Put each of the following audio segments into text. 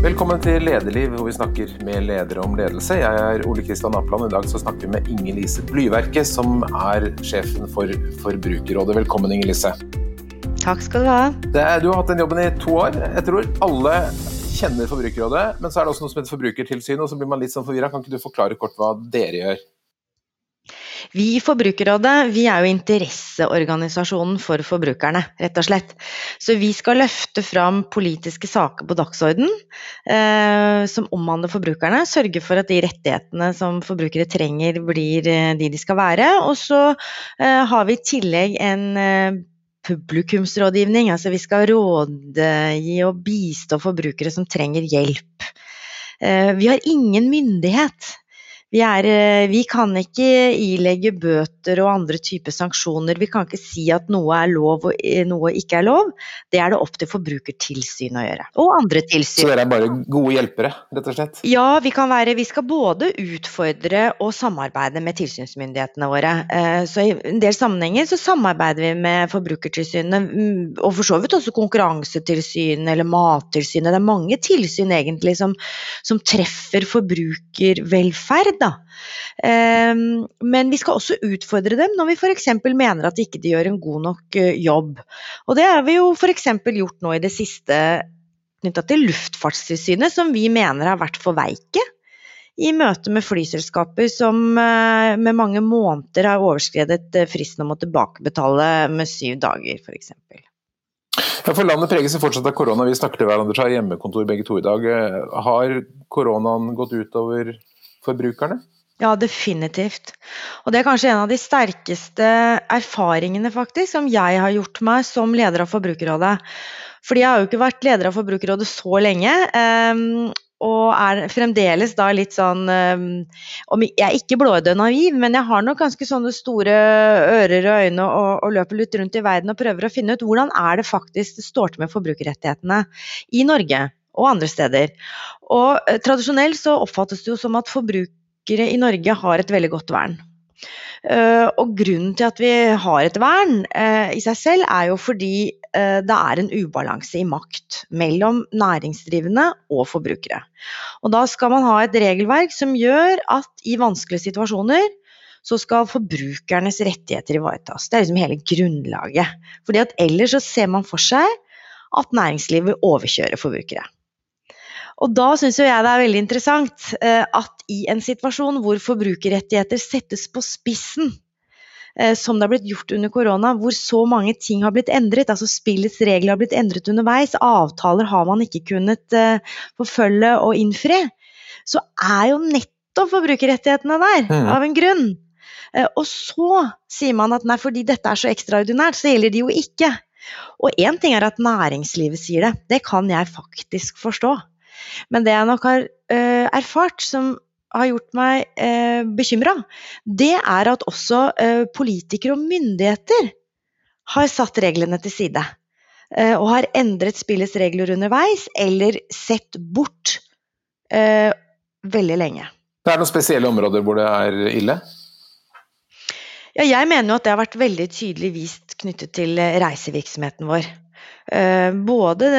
Velkommen til Lederliv, hvor vi snakker med ledere om ledelse. Jeg er Ole Kristian Apland. I dag så snakker vi med Inger Lise Blyverket, som er sjefen for Forbrukerrådet. Velkommen, Inger Lise. Takk skal du ha. Er, du har hatt den jobben i to år. Jeg tror alle kjenner Forbrukerrådet, men så er det også noe som heter Forbrukertilsyn, og så blir man litt sånn forvirra. Kan ikke du forklare kort hva dere gjør? Vi i Forbrukerrådet vi er jo interesseorganisasjonen for forbrukerne, rett og slett. Så vi skal løfte fram politiske saker på dagsorden eh, som omhandler forbrukerne. Sørge for at de rettighetene som forbrukere trenger, blir eh, de de skal være. Og så eh, har vi i tillegg en eh, publikumsrådgivning. Altså vi skal rådgi og bistå forbrukere som trenger hjelp. Eh, vi har ingen myndighet. Vi, er, eh, vi, kan ikke ilegge bøter og andre typer sanksjoner. Vi kan ikke si at noe er lov og eh, noe ikke er lov. Det er det opp til Forbrukertilsynet å gjøre. Og andre tilsyn. Så dere er bare gode hjelpere, rett og slett? Ja, vi kan være Vi skal både utfordre og samarbeide med tilsynsmyndighetene våre. Eh, så i en del sammenhenger så samarbeider vi med Forbrukertilsynet, mm, og for så vidt også Konkurransetilsynet eller Mattilsynet. Det er mange tilsyn egentlig som, som treffer forbrukervelferd da. Ehm, men vi skal også utfordre dem når vi f.eks. mener at de ikke gjør en god nok eh, jobb. Og det har vi jo f.eks. gjort nå i det siste knytta til Luftfartstilsynet, som vi mener har vært for veike. I møte med flyselskaper som eh, med mange måneder har overskredet eh, fristen om å tilbakebetale med syv dager, f.eks. Ja, for Landet preges fortsatt av korona. Vi snakker til hverandre fra hjemmekontor begge to i dag. Har koronaen gått utover forbrukerne? Ja, definitivt. Og det er kanskje en av de sterkeste erfaringene faktisk som jeg har gjort meg som leder av Forbrukerrådet. Fordi jeg har jo ikke vært leder av Forbrukerrådet så lenge. Um, og er fremdeles da litt sånn um, Jeg er ikke blåøyd og naiv, men jeg har nok ganske sånne store ører og øyne og, og, løper litt rundt i verden og prøver å finne ut hvordan er det faktisk det står til med forbrukerrettighetene i Norge og andre steder. Og eh, Tradisjonelt så oppfattes det jo som at forbrukere i Norge har et veldig godt vern. Uh, og grunnen til at vi har et vern uh, i seg selv, er jo fordi det er en ubalanse i makt mellom næringsdrivende og forbrukere. Og da skal man ha et regelverk som gjør at i vanskelige situasjoner så skal forbrukernes rettigheter ivaretas. Det er liksom hele grunnlaget. Fordi at ellers så ser man for seg at næringslivet overkjører forbrukere. Og da syns jeg det er veldig interessant eh, at i en situasjon hvor forbrukerrettigheter settes på spissen, eh, som det har blitt gjort under korona, hvor så mange ting har blitt endret, altså spillets regler har blitt endret underveis, avtaler har man ikke kunnet eh, forfølge og innfri, så er jo nettopp forbrukerrettighetene der, mm. av en grunn. Og så sier man at nei, fordi dette er så ekstraordinært, så gjelder de jo ikke. Og én ting er at næringslivet sier det, det kan jeg faktisk forstå. Men det jeg nok har uh, erfart, som har gjort meg uh, bekymra, det er at også uh, politikere og myndigheter har satt reglene til side. Uh, og har endret spillets regler underveis, eller sett bort veldig lenge. Det er noen spesielle områder hvor det er ille? Ja, jeg mener jo at det har vært veldig tydelig vist knyttet til reisevirksomheten vår. Både både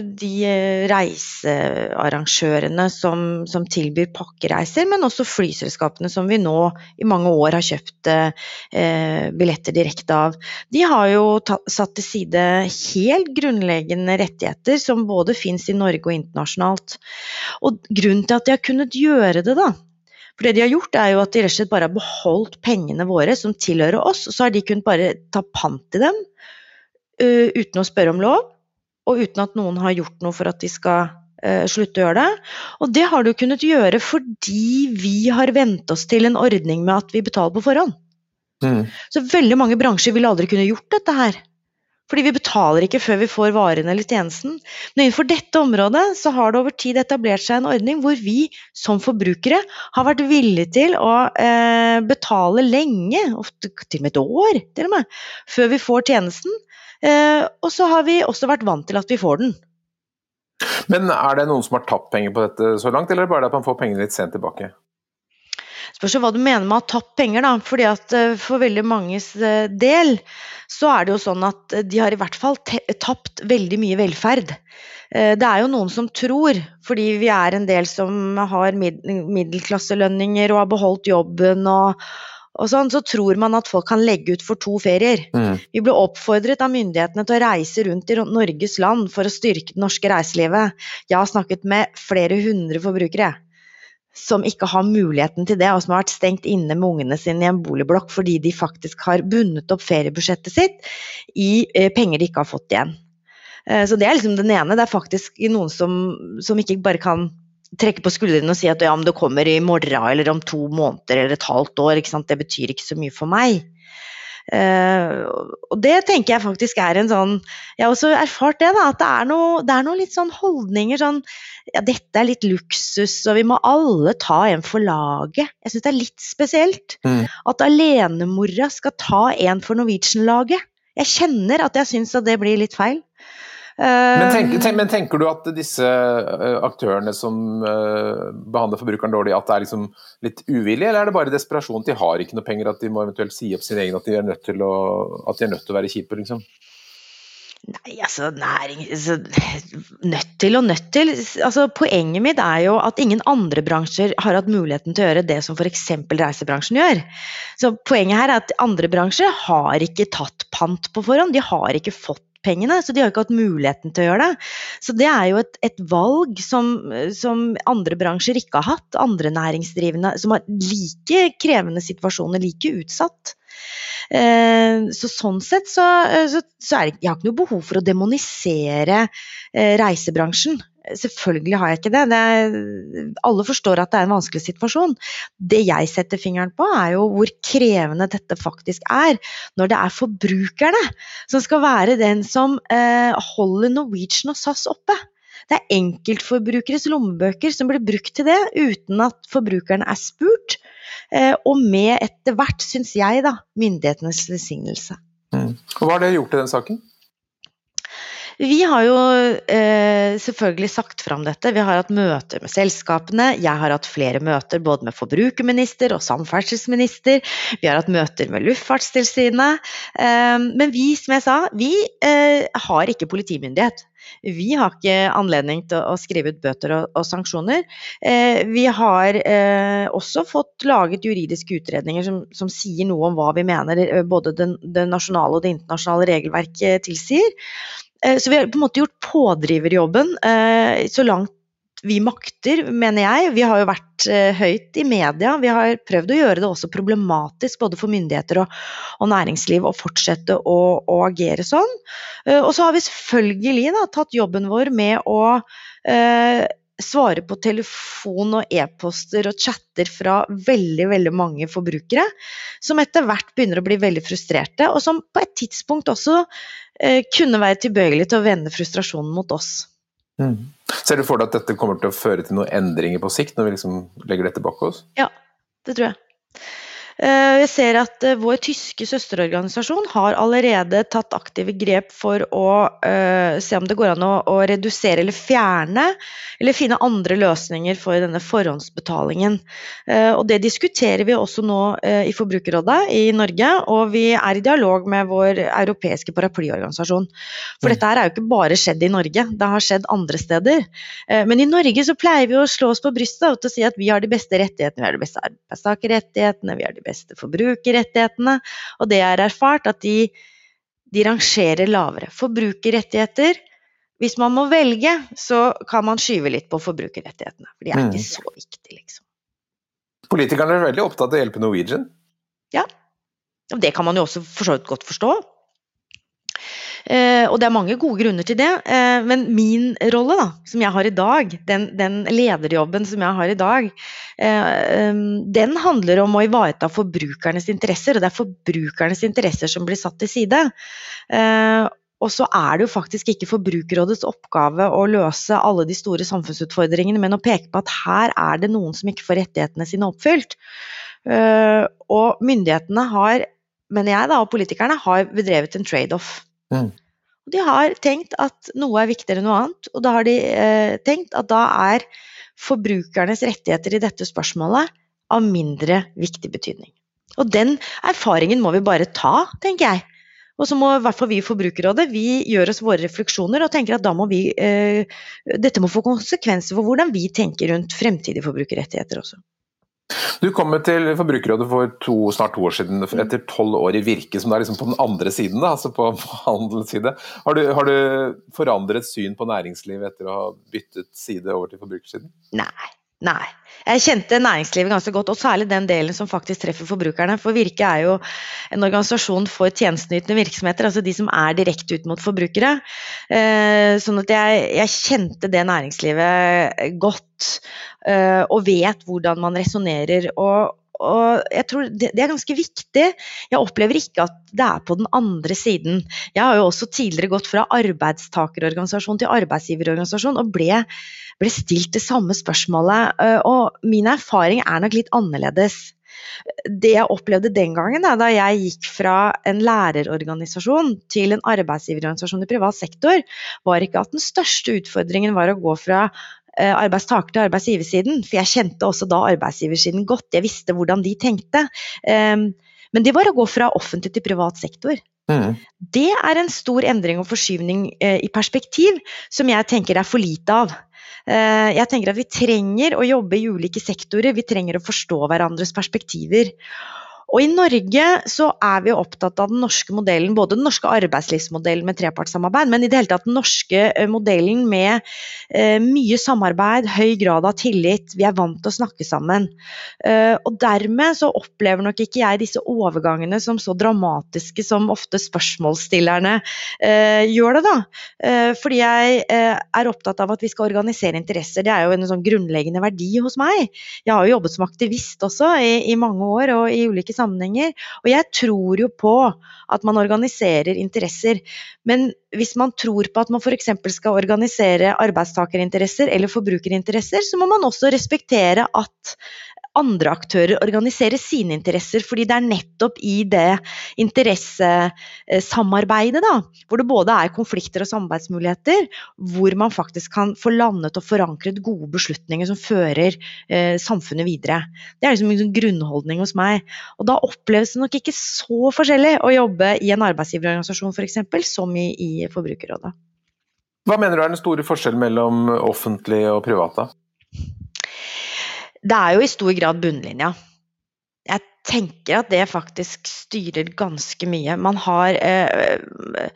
de reisearrangørene som, som, tilbyr pakkereiser, men også flyselskapene som vi nå i mange år har kjøpt eh, billetter direkte av. De har jo tatt, satt til side helt grunnleggende rettigheter som både fins i Norge og internasjonalt. Og grunnen til at de har kunnet gjøre det, da, for det de har gjort, er jo at de rett og slett bare har beholdt pengene våre som tilhører oss, og så har de kunnet bare ta pant i dem uh, uten å spørre om lov, og uten at noen har gjort noe for at de skal eh, slutte å gjøre det. Og det har du kunnet gjøre fordi vi har vent oss til en ordning med at vi betaler på forhånd. Mm. Så veldig mange bransjer ville aldri kunne gjort dette her. Fordi vi betaler ikke før vi får varen eller tjenesten. Men innenfor dette området så har det over tid etablert seg en ordning hvor vi som forbrukere har vært villige til å eh, betale lenge, ofte til og med et år til og med, før vi får tjenesten. Eh, og så har vi også vært vant til at vi får den. Men er det noen som har tapt penger på dette så langt, eller er det bare at man får pengene litt sent tilbake? spørs hva du mener med å ha tapt penger, da. Fordi at eh, for veldig manges eh, del så er det jo sånn at de har i hvert fall tapt veldig mye velferd. Det er jo noen som tror, fordi vi er en del som har middelklasselønninger og har beholdt jobben og, og sånn, så tror man at folk kan legge ut for to ferier. Mm. Vi ble oppfordret av myndighetene til å reise rundt i Norges land for å styrke det norske reiselivet. Jeg har snakket med flere hundre forbrukere som ikke har muligheten til det, og som har vært stengt inne med ungene sine i en boligblokk fordi de faktisk har bundet opp feriebudsjettet sitt i eh, penger de ikke har fått igjen. Eh, så det er liksom den ene. Det er faktisk noen som, som ikke bare kan trekke på skuldrene og si at ja, men det kommer i morgen eller om to måneder eller et halvt år. Det betyr ikke så mye for meg. Uh, og det tenker jeg faktisk er en sånn Jeg har også erfart det, da. At det er noe, det er noe litt sånn holdninger sånn Ja, dette er litt luksus, og vi må alle ta en for laget. Jeg syns det er litt spesielt. Mm. At alenemora skal ta en for Norwegian-laget. Jeg kjenner at jeg syns at det blir litt feil. Men, tenk, tenk, men, tenker du at disse eh, aktørene som uh, behandler forbrukeren dårlig, at det er liksom litt uvillig, eller er det bare desperasjon? De har ikke noe penger, at de må eventuelt si opp sin egen, at de er nødt til å, at de er nødt til å være kjipe, liksom? Nei, altså næring altså, Nødt til og nødt til. Altså, poenget mitt er jo at ingen andre bransjer har hatt muligheten til å gjøre det som f.eks. reisebransjen gjør. Så Poenget her er at andre bransjer har ikke tatt pant på forhånd. De har ikke fått pengene, så de har ikke hatt muligheten til å gjøre det. Så det er jo et, et valg som, som, andre bransjer ikke har hatt. Andre næringsdrivende som har like krevende situasjoner, like utsatt. Eh, så sånn sett så, så, så er det, jeg har ikke noe behov for å demonisere eh, reisebransjen. Selvfølgelig har jeg ikke det. det alle forstår at det er en vanskelig situasjon. Det jeg setter fingeren på, er jo hvor krevende dette faktisk er. Når det er forbrukerne som skal være den som eh, holder Norwegian og SAS oppe. Det er enkeltforbrukeres lommebøker som blir brukt til det, uten at forbrukerne er spurt. Eh, og med etter hvert, syns jeg, da, myndighetenes velsignelse. Mm. Hva har dere gjort i den saken? Vi har jo eh, selvfølgelig sagt fram dette. Vi har hatt møter med selskapene. Jeg har hatt flere møter både med forbrukerminister og samferdselsminister. Vi har hatt møter med Luftfartstilsynet. Eh, men vi, som jeg sa, vi eh, har ikke politimyndighet. Vi har ikke anledning til å skrive ut bøter og, og sanksjoner. Eh, vi har eh, også fått laget juridiske utredninger som, som, sier noe om hva vi mener eh, både det, nasjonale og det internasjonale regelverket tilsier. Eh, så vi har på en måte gjort pådriverjobben eh, så langt vi makter, mener jeg. Vi har jo vært eh, høyt i media. Vi har prøvd å gjøre det også problematisk både for myndigheter og, næringsliv å fortsette å, agere sånn. Og så har vi selvfølgelig da, tatt jobben vår med å svare på telefon og e-poster og chatter fra veldig veldig mange forbrukere, som etter hvert begynner å bli veldig frustrerte, og som på et tidspunkt også eh, kunne være tilbøyelig til å vende frustrasjonen mot oss. Mm. Ser du for deg at dette kommer til å føre til noen endringer på sikt, når vi liksom legger dette bak oss? Ja, det tror jeg. Eh, jeg ser at eh, vår tyske søsterorganisasjon har allerede tatt aktive grep for å uh, se om det går an å, å, redusere eller fjerne eller finne andre løsninger for denne forhåndsbetalingen. Uh, og Det diskuterer vi også nå uh, i Forbrukerrådet i Norge, og vi er i dialog med vår europeiske paraplyorganisasjon. For mm. dette her er jo ikke bare skjedd i Norge, det har skjedd andre steder. men i Norge så pleier vi å slå oss på brystet og si at vi har de beste rettighetene, vi har de beste arbeidstakerrettighetene, vi har de de beste forbrukerrettighetene, og det er erfart at de, de rangerer lavere. Forbrukerrettigheter Hvis man må velge, så kan man skyve litt på forbrukerrettighetene. For de er ikke mm. så viktige, liksom. Politikerne er veldig opptatt av å hjelpe Norwegian. Ja, det kan man jo også for så vidt godt forstå. Eh, og det er mange gode grunner til det. Eh, men min rolle, da, som jeg har i dag, den, den lederjobben som jeg har i dag, eh, den handler om å ivareta forbrukernes interesser. Og det er forbrukernes interesser som blir satt til side. Og så er det jo faktisk ikke Forbrukerrådets oppgave å løse alle de store samfunnsutfordringene, men å peke på at her er det noen som ikke får rettighetene sine oppfylt. Og myndighetene har, mener jeg da, og politikerne har bedrevet en trade-off. Mm. De har tenkt at noe er viktigere enn noe annet, og da har de eh, tenkt at da er forbrukernes rettigheter i dette spørsmålet av mindre viktig betydning. Og den erfaringen må vi bare ta, tenker jeg. Og så må i hvert fall vi i Forbrukerrådet vi gjør oss våre refleksjoner og tenker at da må vi eh, Dette må få konsekvenser for hvordan vi tenker rundt fremtidige forbrukerrettigheter også. Du kom til Forbrukerrådet for to, snart to år siden, etter tolv år i virke, som er liksom på den andre siden, da, altså på, på handelens side. Har du, har du, forandret syn på næringslivet etter å ha byttet side over til forbrukersiden? Nei, Nei. Jeg kjente næringslivet ganske godt, og særlig den delen som faktisk treffer forbrukerne. For Virke er jo en organisasjon for tjenesteytende virksomheter, altså de som er direkte ut mot forbrukere. Eh, sånn at jeg, jeg kjente det næringslivet godt, eh, og vet hvordan man resonnerer. Og, og jeg tror det, det, er ganske viktig. Jeg opplever ikke at det er på den andre siden. Jeg har jo også tidligere gått fra arbeidstakerorganisasjon til arbeidsgiverorganisasjon og ble, ble stilt det samme spørsmålet. Eh, og min erfaring er nok litt annerledes. Det jeg opplevde den gangen, da jeg gikk fra en lærerorganisasjon til en arbeidsgiverorganisasjon i privat sektor, var ikke at den største utfordringen var å gå fra arbeidstaker til arbeidsgiversiden, for jeg kjente også da arbeidsgiversiden godt. Jeg visste hvordan de tenkte. Ehm, men det var å gå fra offentlig til privat sektor. Mm. Det er en stor endring og forskyvning eh, i perspektiv som jeg tenker er for lite av. Eh, jeg tenker at vi trenger å jobbe i ulike sektorer, vi trenger å forstå hverandres perspektiver. Og i Norge så er vi opptatt av den norske modellen, både den norske arbeidslivsmodellen med trepartssamarbeid, men i det hele tatt den norske eh, modellen med eh, mye samarbeid, høy grad av tillit. Vi er vant til å snakke sammen. Eh, og dermed så opplever nok ikke jeg disse overgangene som så dramatiske som ofte spørsmålsstillerne gjør det, da. Fordi jeg er opptatt av at vi skal organisere interesser. Det er jo en sånn grunnleggende verdi hos meg. Jeg har jo jobbet som aktivist også i, i mange år og i ulike sammenhenger sammenhenger. Og jeg tror jo på at man organiserer interesser. Men hvis man tror på at man f.eks. skal organisere arbeidstakerinteresser eller forbrukerinteresser, så må man også respektere at andre aktører organiserer sine interesser. Fordi det er nettopp i det interessesamarbeidet, da, hvor det både er konflikter og samarbeidsmuligheter, hvor man faktisk kan få landet og forankret gode beslutninger som fører eh, samfunnet videre. Det er liksom en grunnholdning hos meg. Og da oppleves det nok ikke så forskjellig å jobbe i en arbeidsgiverorganisasjon f.eks. som i, i Forbrukerrådet. Hva mener du er den store forskjellen mellom offentlig og private? Det er jo i stor grad bunnlinja. Jeg tenker at det faktisk styrer ganske mye. Man har, eh,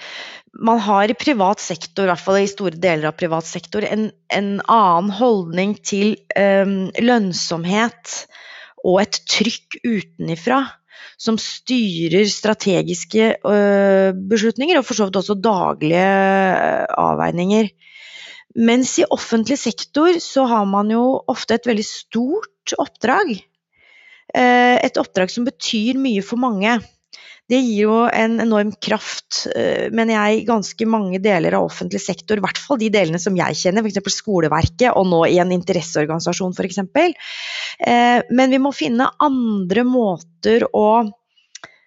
man har i privat sektor, i hvert fall i store deler av privat sektor, en, en annen holdning til eh, lønnsomhet og et trykk utenifra som styrer strategiske øh, beslutninger, og for så vidt også daglige øh, avveininger. Mens i offentlig sektor så har man jo ofte et veldig stort oppdrag. Eh, et oppdrag som betyr mye for mange. Det gir jo en enorm kraft, eh, mener jeg, i ganske mange deler av offentlig sektor. I hvert fall de delene som jeg kjenner, f.eks. skoleverket, og nå i en interesseorganisasjon f.eks. Eh, men vi må finne andre måter å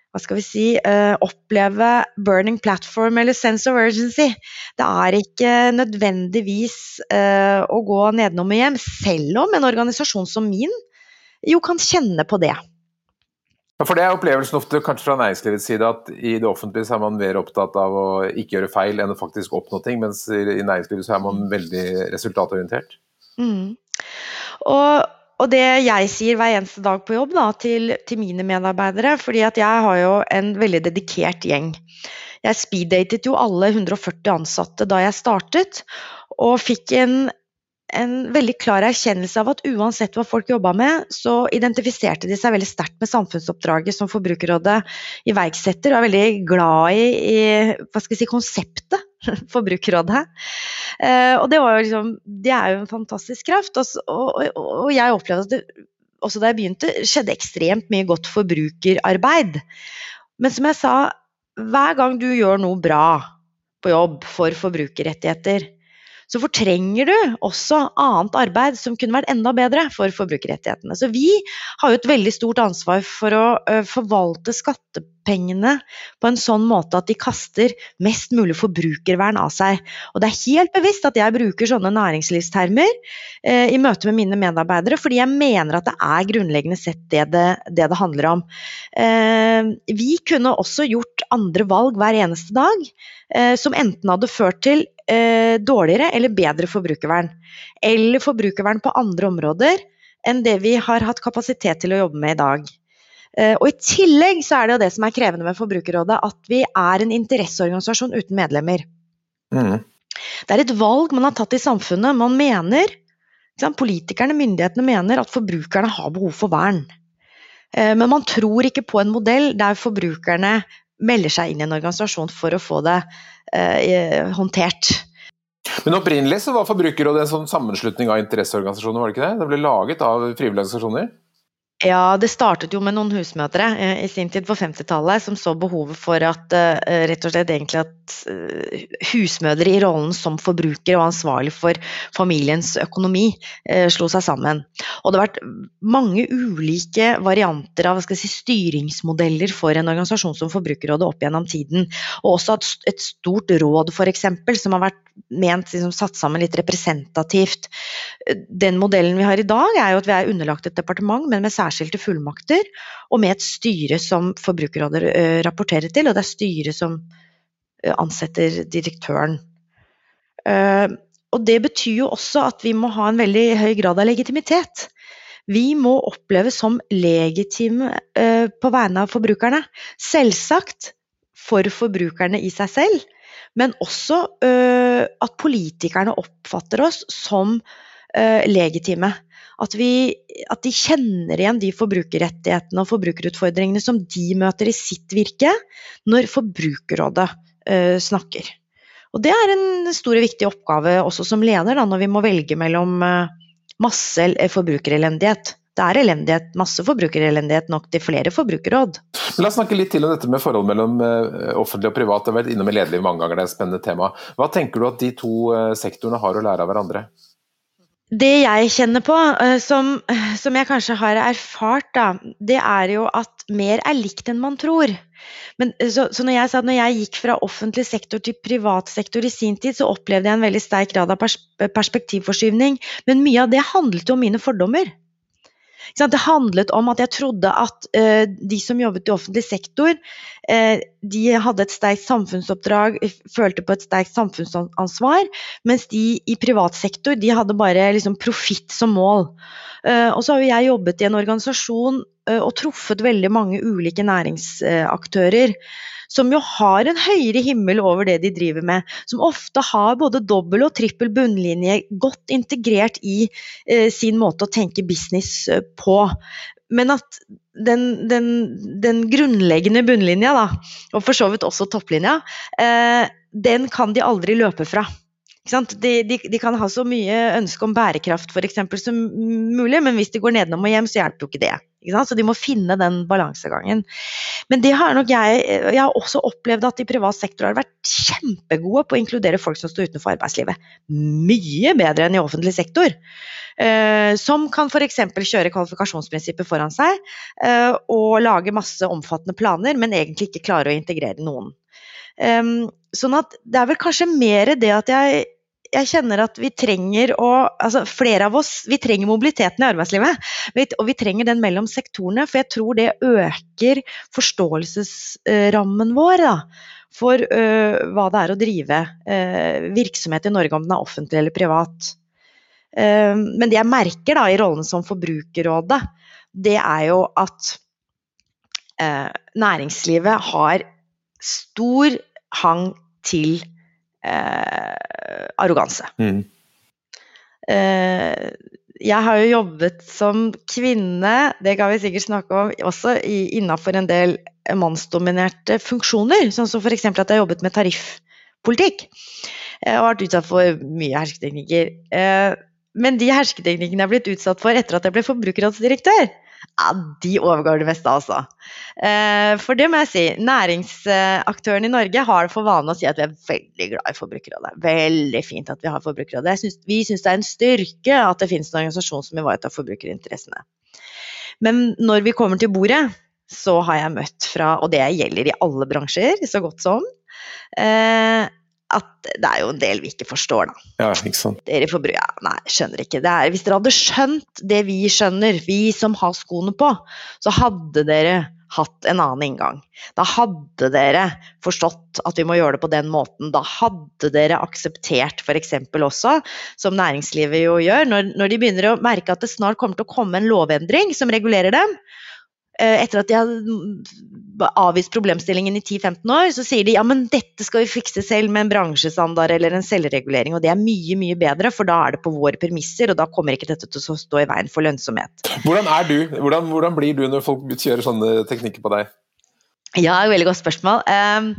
hva skal vi si, uh, oppleve burning platform eller sense of urgency. Det er ikke nødvendigvis uh, å gå nedenom og hjem, selv om en organisasjon som min jo kan kjenne på det. Ja, for Det er opplevelsen ofte kanskje fra næringslivets side at i det offentlige så er man mer opptatt av å ikke gjøre feil enn å faktisk oppnå ting, mens i næringslivet så er man veldig resultatorientert. Mm. Og og det jeg sier hver eneste dag på jobb da, til, til, mine medarbeidere, fordi at jeg har jo en veldig dedikert gjeng. Jeg speeddatet jo alle 140 ansatte da jeg startet, og fikk en, en veldig klar erkjennelse av at uansett hva folk jobba med, så identifiserte de seg veldig sterkt med samfunnsoppdraget som Forbrukerrådet iverksetter, og er veldig glad i, i si, konseptet Forbrukerrådet. Eh, og det, var jo liksom, det er jo en fantastisk kraft. Og, og, og jeg opplevde at det, også da jeg begynte, skjedde ekstremt mye godt forbrukerarbeid. Men som jeg sa, hver gang du gjør noe bra på jobb for forbrukerrettigheter, så fortrenger du også annet arbeid som kunne vært enda bedre for forbrukerrettighetene. Så vi har jo et veldig stort ansvar for å forvalte skattepengene på en sånn måte at de kaster mest mulig forbrukervern av seg. Og det er helt bevisst at jeg bruker sånne næringslivstermer i møte med mine medarbeidere, fordi jeg mener at det er grunnleggende sett det det, det, det handler om. Vi kunne også gjort andre valg hver eneste dag, som enten hadde ført til eh, dårligere eller bedre forbrukervern. Eller forbrukervern på andre områder enn det vi har hatt kapasitet til å jobbe med i dag. Eh, og I tillegg så er det jo det som er krevende med Forbrukerrådet, at vi er en interesseorganisasjon uten medlemmer. Mm. Det er et valg man har tatt i samfunnet. Man mener, Politikerne, myndighetene mener at forbrukerne har behov for vern. Eh, men man tror ikke på en modell der forbrukerne melder seg inn i en organisasjon for å få det eh, håndtert. Men opprinnelig så var Forbrukerrådet en sånn sammenslutning av interesseorganisasjoner, var det ikke det? Det ble laget av frivillige organisasjoner? Ja, det startet jo med noen husmødre eh, i sin tid på 50-tallet som så behovet for at eh, rett og slett egentlig at eh, husmødre i rollen som forbruker og ansvarlig for familiens økonomi slo seg sammen. Og det har vært mange ulike varianter av si, styringsmodeller for en organisasjon som Forbrukerrådet opp gjennom tiden. Og også et stort råd f.eks. som har vært ment liksom, satt sammen litt representativt. Den modellen vi har i dag er jo at vi er underlagt et departement, men med særskilte fullmakter, og med et styre som Forbrukerrådet uh, rapporterer til, og det er styret som uh, ansetter direktøren. Uh, og det betyr jo også at vi må ha en veldig høy grad av legitimitet. Vi må oppleves som legitime på vegne av forbrukerne. Selvsagt for forbrukerne i seg selv, men også at politikerne oppfatter oss som legitime. At, vi, at, de kjenner igjen de forbrukerrettighetene og forbrukerutfordringene som de møter i sitt virke, når Forbrukerrådet uh, snakker. Og Det er en stor og viktig oppgave også som leder, da, når vi må velge mellom uh, masse forbrukerelendighet. Det er elendighet, masse forbrukerelendighet nok til flere forbrukerråd. La oss snakke litt til om dette med forholdet mellom offentlig og privat. Det har vært innom i Lederliv mange ganger, det er et spennende tema. Hva tenker du at de to sektorene har å lære av hverandre? Det jeg kjenner på, eh, som, som, jeg kanskje har erfart, da, det er jo at mer er likt enn man tror. Men, eh, så, så når, jeg når jeg gikk fra offentlig sektor til privat sektor i sin tid, så opplevde jeg en veldig sterk grad av pers perspektivforskyvning. Men mye av det handlet jo om mine fordommer. Det handlet om at jeg trodde at uh, de som jobbet i offentlig sektor, uh, de hadde et sterkt samfunnsoppdrag, følte på et sterkt samfunnsansvar, mens de i privat sektor de hadde bare liksom, profitt som mål. Uh, og så har jeg jobbet i en organisasjon og truffet veldig mange ulike næringsaktører som jo har en høyere himmel over det de driver med. Som ofte har både dobbel og trippel bunnlinje godt integrert i eh, sin måte å tenke business eh, på. Men at den, den, den, grunnleggende bunnlinja, da, og for så vidt også topplinja, eh, den kan de aldri løpe fra. De, de, de, kan ha så mye ønske om bærekraft for eksempel, som mulig, men hvis de går nedenom og hjem, så hjelper jo ikke det. Ikke så de må finne den balansegangen. Men det har nok jeg Jeg har også opplevd at i privat sektor har vært kjempegode på å inkludere folk som står utenfor arbeidslivet. Mye bedre enn i offentlig sektor. Eh, som kan f.eks. kjøre kvalifikasjonsprinsippet foran seg eh, og lage masse omfattende planer, men egentlig ikke klare å integrere noen. Um, sånn at det er vel kanskje mer det at jeg jeg kjenner at vi trenger å altså Flere av oss vi trenger mobiliteten i arbeidslivet. Og vi trenger den mellom sektorene, for jeg tror det øker forståelsesrammen vår da, for uh, hva det er å drive uh, virksomhet i Norge, om den er offentlig eller privat. Uh, men det jeg merker da i rollen som Forbrukerrådet, det er jo at næringslivet har stor hang til eh, arroganse. Mm. Eh, jeg har jo jobbet som kvinne, det kan vi sikkert snakke om, også innafor en del mannsdominerte funksjoner. Sånn som f.eks. at jeg har jobbet med tariffpolitikk. og har vært utsatt for mye hersketeknikker. Eh, men de hersketeknikkene jeg er blitt utsatt for etter at jeg ble forbrukerrådsdirektør, Ja, de overgår det meste, altså. Eh, for det må jeg si, næringsaktørene i Norge har det for vane å si at vi er veldig glad i Forbrukerrådet. Veldig fint at vi har Forbrukerrådet. Vi syns det er en styrke at det finnes en organisasjon som ivaretar forbrukerinteressene. Men når vi kommer til bordet, så har jeg møtt fra, og det gjelder i alle bransjer, så godt som, eh, at det er jo en del vi ikke forstår, da. Ja, ikke sant. Dere får ja, Nei, skjønner ikke. Er, hvis dere hadde skjønt det vi skjønner, vi som har skoene på, så hadde dere hatt en annen inngang. Da hadde dere forstått at vi må gjøre det på den måten. Da hadde dere akseptert f.eks. også, som næringslivet jo gjør, når, når de begynner å merke at det snart kommer til å komme en lovendring som regulerer dem, Eh, etter at de har avvist problemstillingen i 10-15 år, så sier de ja, men dette skal vi fikse selv med en bransjestandard eller en selvregulering. Og det er mye, mye bedre, for da er det på våre premisser, og da kommer ikke dette til å stå i veien for lønnsomhet. Hvordan er du? Hvordan, hvordan blir du når folk kjører sånne teknikker på deg? Ja, veldig godt spørsmål. Um,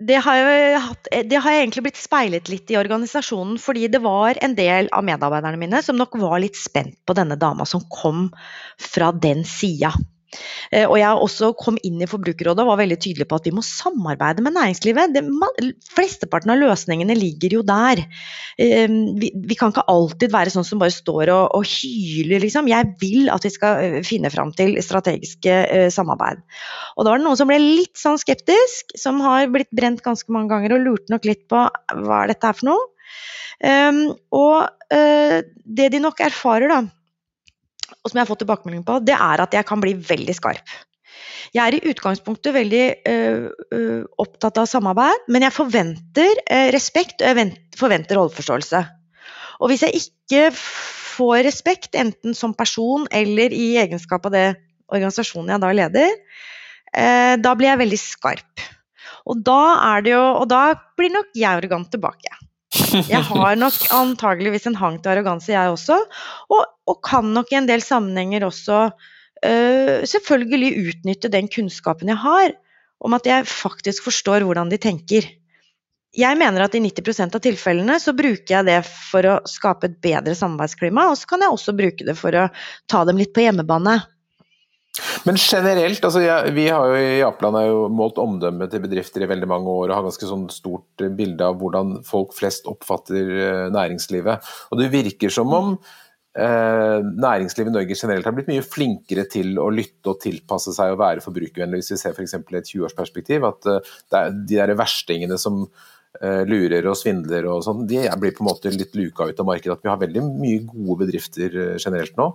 det har, hatt, det har, egentlig blitt speilet litt i organisasjonen, fordi det var en del av medarbeiderne mine som nok var litt spent på denne dama som kom fra den sida. Eh, og jeg også kom inn i Forbrukerrådet og var veldig tydelig på at vi må samarbeide med næringslivet. Det, flesteparten av løsningene ligger jo der. Ehm, vi, vi, kan ikke alltid være sånn som bare står og, og hyler, liksom. Jeg vil at vi skal eh, finne fram til strategiske uh, samarbeid. Og da var det noen som ble litt sånn skeptisk, som har blitt brent ganske mange ganger og lurte nok litt på hva er dette her for noe. Um, og uh, det de nok erfarer, da og som jeg har fått tilbakemelding på, det er at jeg kan bli veldig skarp. Jeg er i utgangspunktet veldig øh, opptatt av samarbeid, men jeg forventer øh, respekt og jeg forventer rolleforståelse. Og hvis jeg ikke får respekt, enten som person eller i egenskap av det organisasjonen jeg da leder, da blir jeg veldig skarp. Og da, jo, og da blir nok jeg arrogant tilbake. Jeg har nok antageligvis en hang til arroganse, jeg også. Og, og, kan nok i en del sammenhenger også uh, selvfølgelig utnytte den kunnskapen jeg har om at jeg faktisk forstår hvordan de tenker. Jeg mener at i 90% av tilfellene så bruker jeg det for å skape et bedre samarbeidsklima, og så kan jeg også bruke det for å ta dem litt på hjemmebane. Men generelt, altså ja, vi har jo i Apeland jo målt omdømmet til bedrifter i veldig mange år og har ganske sånn stort bilde av hvordan folk flest oppfatter eh, næringslivet. Og det virker som om eh, næringslivet i Norge generelt har blitt mye flinkere til å lytte og tilpasse seg og være forbrukervennlig, hvis vi ser f.eks. et 20-årsperspektiv. At eh, de der verstingene som eh, lurer og svindler og sånn, de blir på en måte litt luka ut av markedet. At vi har veldig mye gode bedrifter eh, generelt nå.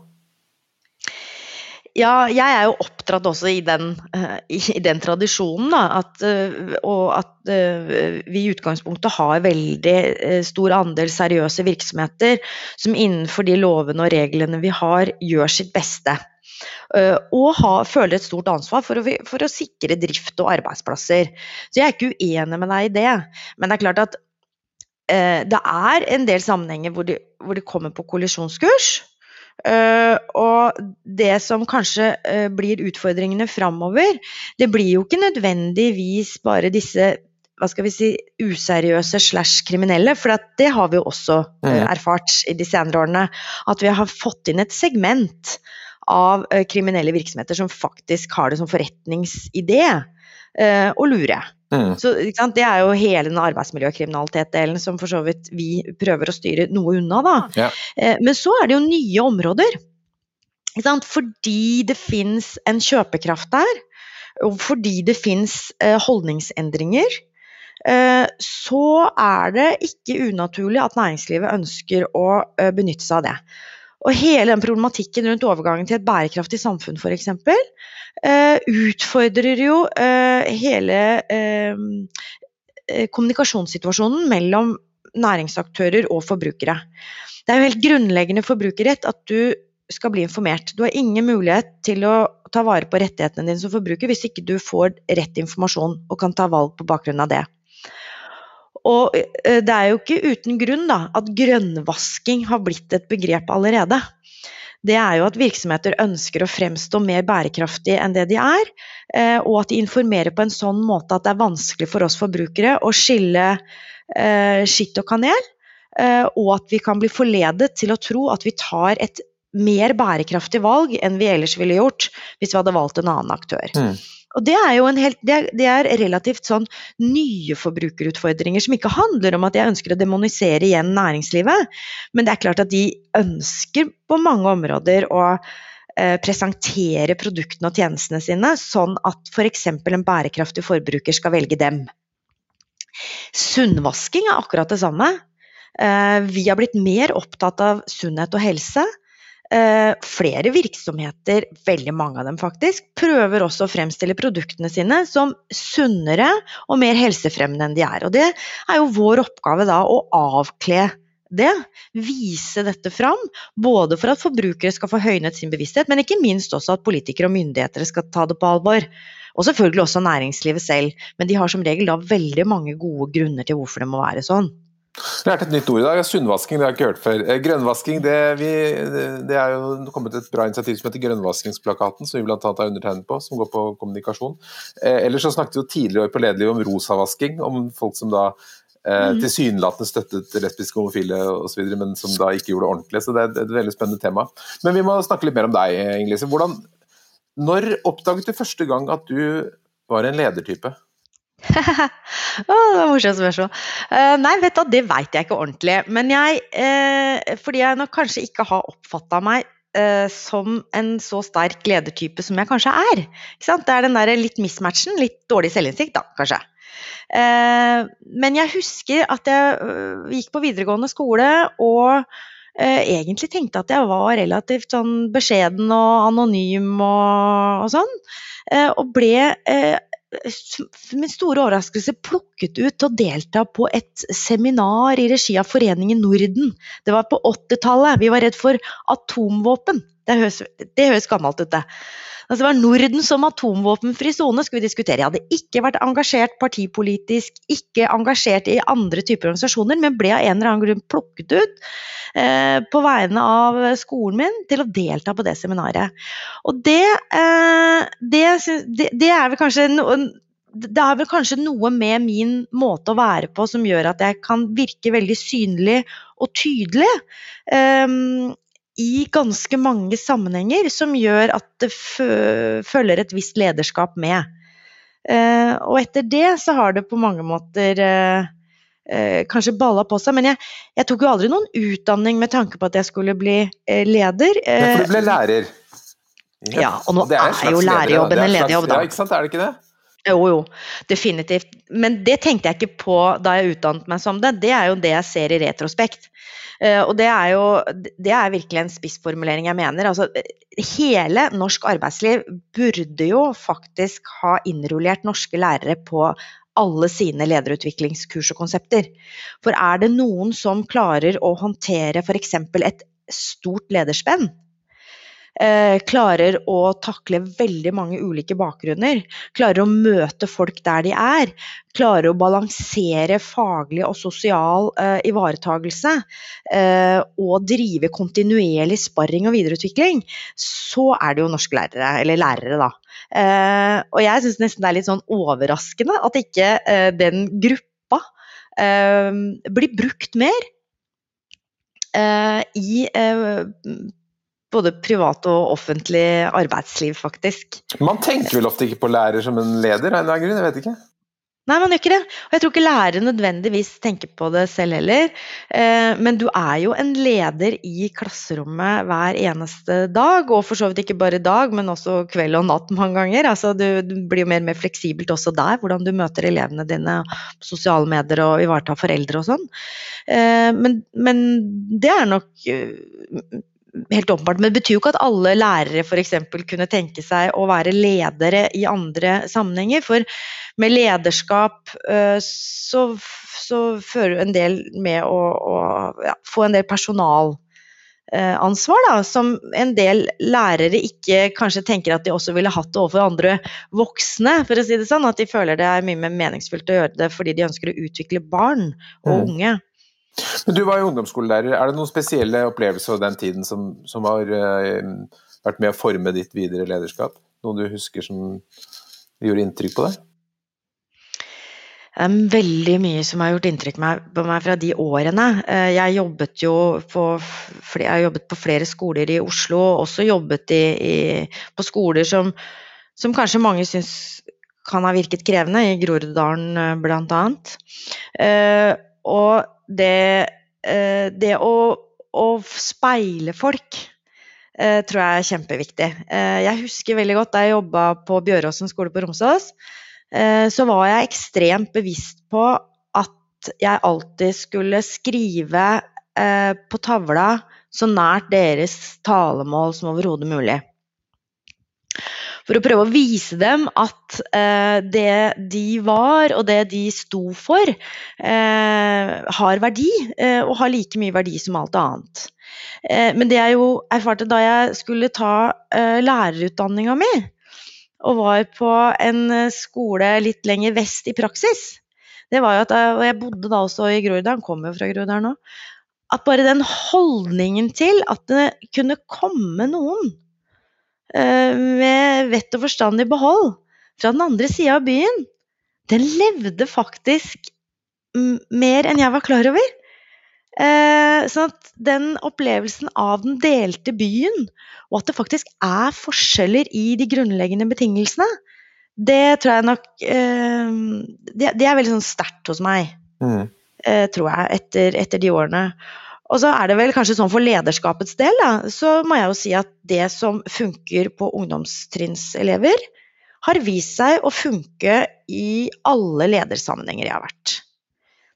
Ja, jeg er jo oppdratt også i den, uh, i, den tradisjonen, da. At, uh, og at uh, vi i utgangspunktet har veldig stor andel seriøse virksomheter som innenfor de lovene og reglene vi har, gjør sitt beste. og har, føler et stort ansvar for å, for å, sikre drift og arbeidsplasser. Så jeg er ikke uenig med deg i det. Men det er klart at det er en del sammenhenger hvor de, hvor de kommer på kollisjonskurs. Uh, og det som kanskje uh, blir utfordringene framover, det blir jo ikke nødvendigvis bare disse hva skal vi si, useriøse slash kriminelle, for det har vi jo også uh, erfart i de senere årene. At vi har fått inn et segment av kriminelle virksomheter som faktisk har det som forretningsidé å lure. Mm. Så Det er jo hele den arbeidsmiljøkriminalitet-delen som for så vidt vi prøver å styre noe unna. da. Ja. Eh, men så er det jo nye områder. Fordi det fins en kjøpekraft der, og fordi det fins eh, holdningsendringer, eh, så er det ikke unaturlig at næringslivet ønsker å benytte seg av det. Og hele den problematikken rundt overgangen til et bærekraftig samfunn f.eks. Uh, utfordrer jo uh, hele uh, kommunikasjonssituasjonen mellom næringsaktører og forbrukere. Det er jo helt grunnleggende forbrukerrett at du skal bli informert. Du har ingen mulighet til å ta vare på rettighetene dine som forbruker hvis ikke du får rett informasjon og kan ta valg på bakgrunn av det. Og eh, det er jo ikke uten grunn da, at grønnvasking har blitt et begrep allerede. Det er jo at virksomheter ønsker å fremstå mer bærekraftige enn det de er, eh, og at de informerer på en sånn måte at det er vanskelig for oss forbrukere å skille eh, skitt og kanel, og at vi kan bli forledet til å tro at vi tar et mer bærekraftig valg enn vi ellers ville gjort hvis vi hadde valgt en annen aktør. Mm. Og det er jo helt, det er, det er relativt sånn nye forbrukerutfordringer som ikke handler om at jeg ønsker å demonisere igjen næringslivet, men det er klart at de ønsker på mange områder å eh, presentere produktene og tjenestene sine sånn at f.eks. en bærekraftig forbruker skal velge dem. Sunnvasking er akkurat det samme. Eh, vi har blitt mer opptatt av sunnhet og helse. Eh, flere virksomheter, veldig mange av dem faktisk, prøver også å fremstille produktene sine som sunnere og mer helsefremmende enn de er. Og det er jo vår oppgave da å avkle det, vise dette fram. Både for at forbrukere skal få høynet sin bevissthet, men ikke minst også at politikere og myndigheter skal ta det på alvor. Og selvfølgelig også næringslivet selv, men de har som regel da veldig mange gode grunner til hvorfor det må være sånn. Jeg lærte et nytt ord i dag. Sunnvasking, det har jeg ikke hørt før. Eh, grønnvasking, det, vi, det, er jo kommet et bra initiativ som heter Grønnvaskingsplakaten, som vi bl.a. har undertegnet på, som går på kommunikasjon. Eh, ellers så snakket vi jo tidligere på Lederliv om rosavasking, om folk som da eh, mm. tilsynelatende støttet lesbiske, homofile osv., men som da ikke gjorde det ordentlig. Så det er et veldig spennende tema. Men vi må snakke litt mer om deg, Ingelise. Hvordan, når oppdaget du første gang at du var en ledertype? oh, det var morsomt spørsmål. Uh, nei, vet du, det veit jeg ikke ordentlig. Men jeg uh, Fordi jeg nok kanskje ikke har oppfatta meg uh, som en så sterk ledertype som jeg kanskje er. Det er den der litt mismatchen, litt dårlig selvinnsikt, da, kanskje. men jeg husker at jeg gikk på videregående skole og egentlig tenkte at jeg var relativt sånn beskjeden og anonym og, og sånn. og ble min store overraskelse plukket ut til å delta på et seminar i regi av Foreningen Norden. Det var på 80-tallet. Vi var redd for atomvåpen. Det høres, det høres gammelt ut, det. Altså, det var Norden som atomvåpenfri sone skulle vi diskutere. Jeg hadde ikke vært engasjert partipolitisk, ikke engasjert i andre typer organisasjoner, men ble av en eller annen grunn plukket ut eh, på vegne av skolen min til å delta på det seminaret. Og det, eh, det, det, det er vel kanskje noen det er vel kanskje noe med min måte å være på som gjør at jeg kan virke veldig synlig og tydelig. Um, i ganske mange sammenhenger som gjør at det følger et visst lederskap med. Uh, og etter det så har det på mange måter uh, uh, kanskje balla på seg. Men jeg, jeg, tok jo aldri noen utdanning med tanke på at jeg skulle bli leder. ja, for du ble lærer? Ja, og nå og er, er jo lærerjobben en lederjobb, da. Ja, ikke sant, er det ikke det? Jo, jo, definitivt. Men det tenkte jeg ikke på da jeg utdannet meg som det. Det er jo det jeg ser i retrospekt. Eh, og det er jo det er virkelig en spissformulering jeg mener. Altså, hele norsk arbeidsliv burde jo faktisk ha innrullert norske lærere på alle sine lederutviklingskurs og konsepter. For er det noen som klarer å håndtere f.eks. et stort lederspenn, eh, klarer å takle veldig mange ulike bakgrunner. Klarer å møte folk der de er. Klarer å balansere faglig og sosial eh, ivaretagelse. Eh, og drive kontinuerlig sparring og videreutvikling. Så er det jo norske lærere, eller lærere, da. Eh, og jeg syns nesten det er litt sånn overraskende at ikke eh, den gruppa eh, blir brukt mer. i både privat og offentlig arbeidsliv, faktisk. Man tenker vel ofte ikke på lærer som en leder, av en eller annen grunn? Jeg vet ikke. Nei, man gjør ikke det. Og jeg tror ikke lærere nødvendigvis tenker på det selv heller. Eh, men du er jo en leder i klasserommet hver eneste dag, og for så vidt ikke bare dag, men også kveld og natt mange ganger. Altså, du, blir jo mer og mer fleksibelt også der, hvordan du møter elevene dine på sosiale medier og ivaretar foreldre og sånn. Eh, men, men det er nok helt åpenbart. Men det betyr jo ikke at alle lærere f.eks. kunne tenke seg å være ledere i andre sammenhenger. For med lederskap øh, så, så fører en del med å, å ja, få en del personalansvar, da, som en del lærere ikke kanskje tenker at de også ville hatt det overfor andre voksne, for å si det sånn. At de føler det er mye mer meningsfullt å gjøre det fordi de ønsker å utvikle barn og mm. Men Du var jo ungdomsskolelærer. Er det noen spesielle opplevelser av den tiden som, som har uh, vært med å forme ditt videre lederskap? Noe du husker som gjorde inntrykk på deg? Veldig mye som har gjort inntrykk på meg fra de årene. Eh, jeg jo på, jeg har jobbet på flere skoler i Oslo, og også jobbet i, i, på skoler som, som kanskje mange syns kan ha virket krevende, i Groruddalen eh, bl.a. Eh, og det, det å, å, speile folk tror jeg er kjempeviktig. Jeg husker veldig godt da jeg jobba på Bjøråsen skole på Romsås Eh, så var jeg ekstremt bevisst på at jeg alltid skulle skrive eh, på tavla så nært deres talemål som overhodet mulig. For å prøve å vise dem at eh, det de var og det de sto for, har verdi, og har like mye verdi som alt annet. men det jeg jo erfarte da jeg skulle ta lærerutdanninga mi, og var på en eh, skole litt lenger vest i praksis, det var jo at Og jeg bodde da også i Groruddalen, kommer jo fra Groruddalen nå. At bare den holdningen til at det kunne komme noen med vett og forstand i behold fra den andre sida av byen, den levde faktisk mer enn jeg var klar over. Eh, sånn at den opplevelsen av den delte byen, og at det faktisk er forskjeller i de grunnleggende betingelsene, det tror jeg nok eh, det, det, er veldig sånn sterkt hos meg, mm. eh, tror jeg, etter, etter, de årene. Og så er det vel kanskje sånn for lederskapets del, da, så må jeg jo si at det som funker på ungdomstrinnselever, har vist seg å funke i alle ledersammenhenger jeg har vært.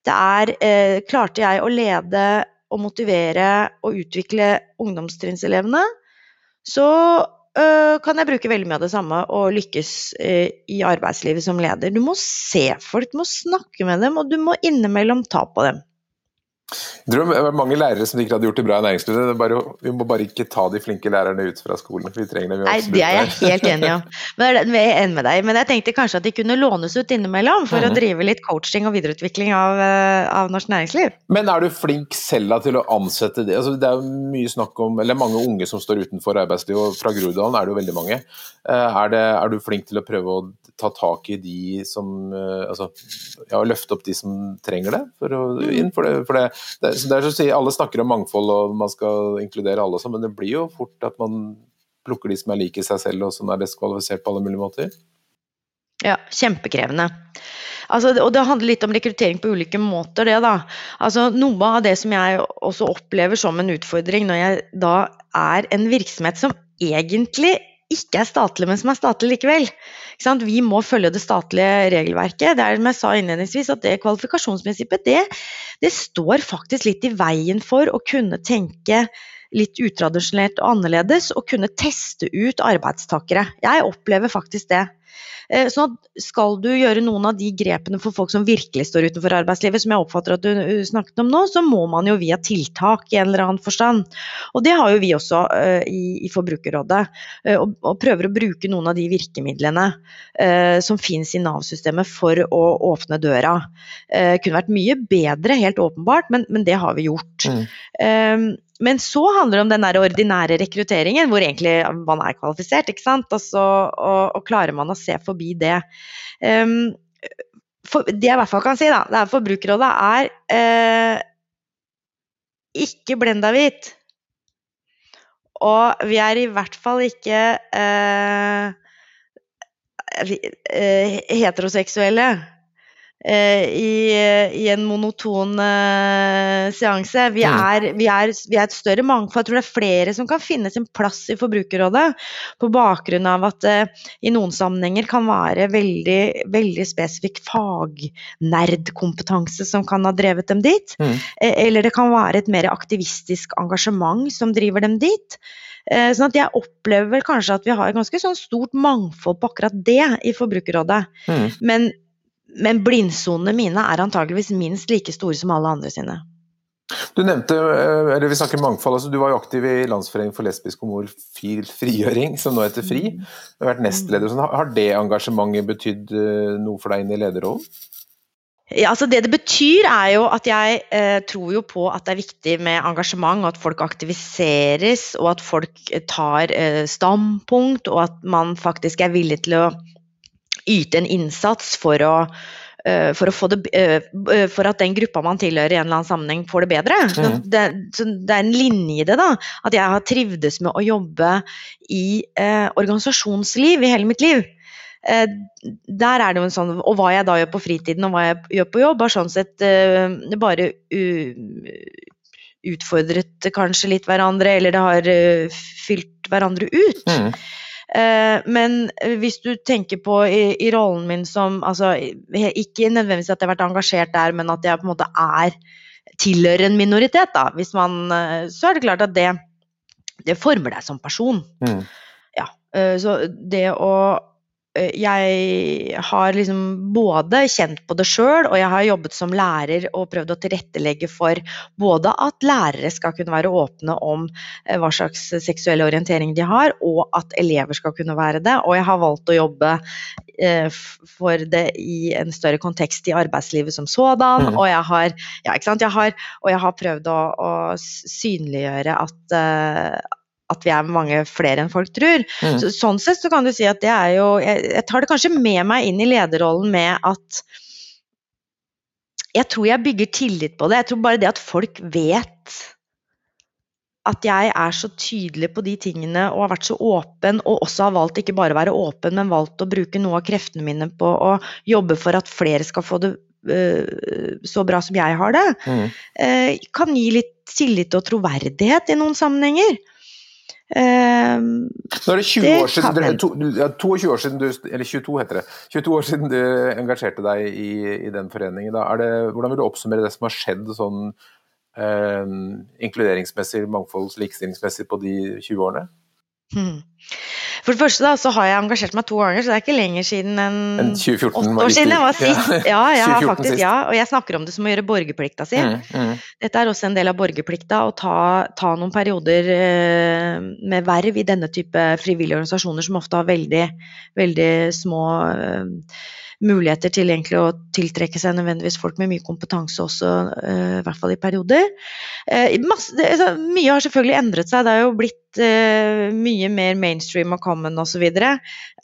Det er eh, Klarte jeg å lede og motivere og utvikle ungdomstrinnselevene, så eh, kan jeg bruke veldig mye av det samme og lykkes eh, i arbeidslivet som leder. Du må se folk, du må snakke med dem, og du må innimellom ta på dem. Jeg tror det er mange lærere som ikke hadde gjort det bra i næringslivet. Bare, vi må bare ikke ta de flinke lærerne ut fra skolen. Vi trenger dem Nei, Det er jeg helt enig om. Men, jeg er enig med deg. Men jeg tenkte kanskje at de kunne lånes ut innimellom for mm. å mhm. drive litt coaching og videreutvikling av, eh, av, norsk næringsliv. Men er du flink selv til å ansette det? Altså, det er jo mye snakk om, eller mange unge som står utenfor arbeidslivet, og fra Groruddalen er det jo veldig mange. Eh, er, det, er, du flink til å prøve å ta tak i de som eh, Altså ja, løfte opp de som trenger det, for å, mhm. inn? For det, for det det, det er så å si, Alle snakker om mangfold og man skal inkludere alle, sånn, men det blir jo fort at man plukker de som er like seg selv og som er diskvalifisert på alle mulige måter. Ja, kjempekrevende. Altså, og det handler litt om rekruttering på ulike måter, det da. Altså, noe av det som jeg også opplever som en utfordring når jeg da er en virksomhet som egentlig ikke er statlig, men som er statlig likevel. Vi må følge det statlige regelverket. Det er som jeg sa innledningsvis, at det kvalifikasjonsprinsippet det, det står faktisk litt i veien for å kunne tenke litt utradisjonelt og annerledes, og kunne teste ut arbeidstakere. Jeg opplever faktisk det. Så at skal du gjøre noen av de grepene for folk som virkelig står utenfor arbeidslivet, som jeg oppfatter at du eh, snakket om nå, så må man jo via tiltak i en eller annen forstand. Og det har jo vi også uh, i, i, Forbrukerrådet. Og, prøver å bruke noen av de virkemidlene som finnes i Nav-systemet for å åpne døra. kunne vært mye bedre, helt åpenbart, men, men det har vi gjort. Mm. Men så handler det om den der ordinære rekrutteringen, hvor egentlig man er kvalifisert. ikke sant? Altså, og, og, klarer man å se forbi det. Um, for, det jeg i hvert fall kan si, da, det er Forbrukerrådet er eh, ikke blenda hvit. Og vi er i hvert fall ikke eh, eh heteroseksuelle. Eh, i, i, en monoton uh, seanse. Vi er, vi, er, vi er, et større mangfold. Jeg tror det er flere som kan finne sin plass i Forbrukerrådet, på bakgrunn av at det uh, i noen sammenhenger kan være veldig, veldig spesifikk fagnerdkompetanse som kan ha drevet dem dit. Mm. Uh, eller det kan være et mer aktivistisk engasjement som driver dem dit. Sånn at jeg opplever vel kanskje at vi har et ganske sånn stort mangfold på akkurat det i Forbrukerrådet. Mm. Men men blindsonene mine er antageligvis minst like store som alle andre sine. Du nevnte, eh, eller vi snakker mangfold, altså du var jo aktiv i Landsforeningen for lesbisk homofil frigjøring, som nå heter FRI. Du har vært nestleder. Har det engasjementet betydd eh, noe for deg inn i lederrollen? Ja, altså det det betyr, er jo at jeg eh, tror jo på at det er viktig med engasjement, og at folk aktiviseres, og at folk tar eh, standpunkt, og at man faktisk er villig til å yte en innsats for å eh, for, det, eh, for, at den gruppa man tilhører i en eller annen sammenheng, får det bedre. Mm. Det, det, er en linje i det. da, At jeg har trivdes med å jobbe i eh, organisasjonsliv i hele mitt liv. Eh, der er det jo en sånn, Og hva jeg da gjør på fritiden og hva jeg gjør på jobb, har sånn sett eh, bare utfordret kanskje litt hverandre, eller det har fylt hverandre ut. Mm. Uh, men hvis du tenker på i, i, rollen min som altså, Ikke nødvendigvis at jeg har vært engasjert der, men at jeg på en måte er tilhører en minoritet, da. Hvis man, uh, så er det klart at det, det former deg som person. Mm. Ja, så det å Eh, jeg har liksom både kjent på det sjøl, og jeg har jobbet som lærer og prøvd å tilrettelegge for både at lærere skal kunne være åpne om eh, hva slags seksuell orientering de har, og at elever skal kunne være det. Og jeg har valgt å jobbe eh, for det i en større kontekst i arbeidslivet som sådan. Mm. Og, jeg har, ja, jeg har, og jeg har prøvd å, å synliggjøre at at vi er mange flere enn folk tror. Mm. Så, sånn sett så kan du si at det er jo jeg, jeg, tar det kanskje med meg inn i lederrollen med at Jeg tror jeg bygger tillit på det. Jeg tror bare det at folk vet at jeg er så tydelig på de tingene og har vært så åpen, og også har valgt ikke bare å være åpen, men valgt å bruke noe av kreftene mine på å jobbe for at flere skal få det uh, så bra som jeg har det, mm. uh, kan gi litt tillit og troverdighet i noen sammenhenger. Um, Nå er det 20 det år siden, du, to, 22 år siden du, eller 22 heter det, 22 år siden du engasjerte deg i, i den foreningen. Det, hvordan vil du oppsummere det som har skjedd sånn eh, inkluderingsmessig, mangfolds- likestillingsmessig på de 20 årene? Hmm. For det første da, så har jeg engasjert meg to ganger, så det er ikke lenger siden enn åtte år siden jeg var sist. Ja, ja, faktisk, ja, og jeg snakker om det som å gjøre borgerplikta si. Mm, mm. Dette er også en del av borgerplikta, å ta, ta noen perioder eh, med verv i denne type frivillige organisasjoner som ofte har veldig, veldig små eh, muligheter til egentlig å tiltrekke seg nødvendigvis folk med mye kompetanse også, uh, i hvert fall i perioder. Masse, det, altså, mye har selvfølgelig endret seg. Det har jo blitt uh, mye mer mainstream og common osv.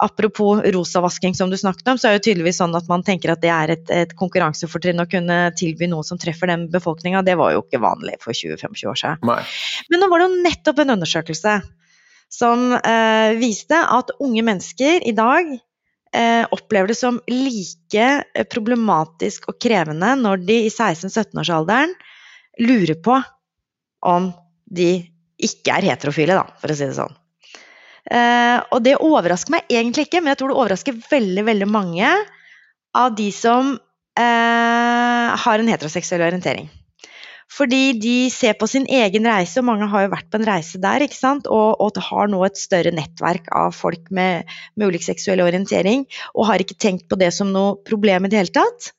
Apropos rosavasking som du snakket om, så er det tydeligvis sånn at man tenker at det er et, et konkurransefortrinn å kunne tilby noe som treffer den befolkninga. Det var jo ikke vanlig for 20-25 år siden. Nei. Men nå var det jo nettopp en undersøkelse som viste at unge mennesker i dag eh, opplever det som like eh, problematisk og krevende når de i 16-17-årsalderen lurer på om de ikke er heterofile, da, for å si det sånn. Eh, og det overrasker meg egentlig ikke, men jeg tror det overrasker veldig, veldig mange av de som eh, har en heteroseksuell orientering. Fordi de ser på sin egen reise, og mange har jo vært på en reise der, ikke sant? Og, og har nå et større nettverk av folk med, med ulik seksuell orientering, og har ikke tenkt på det som noe problem i det hele tatt.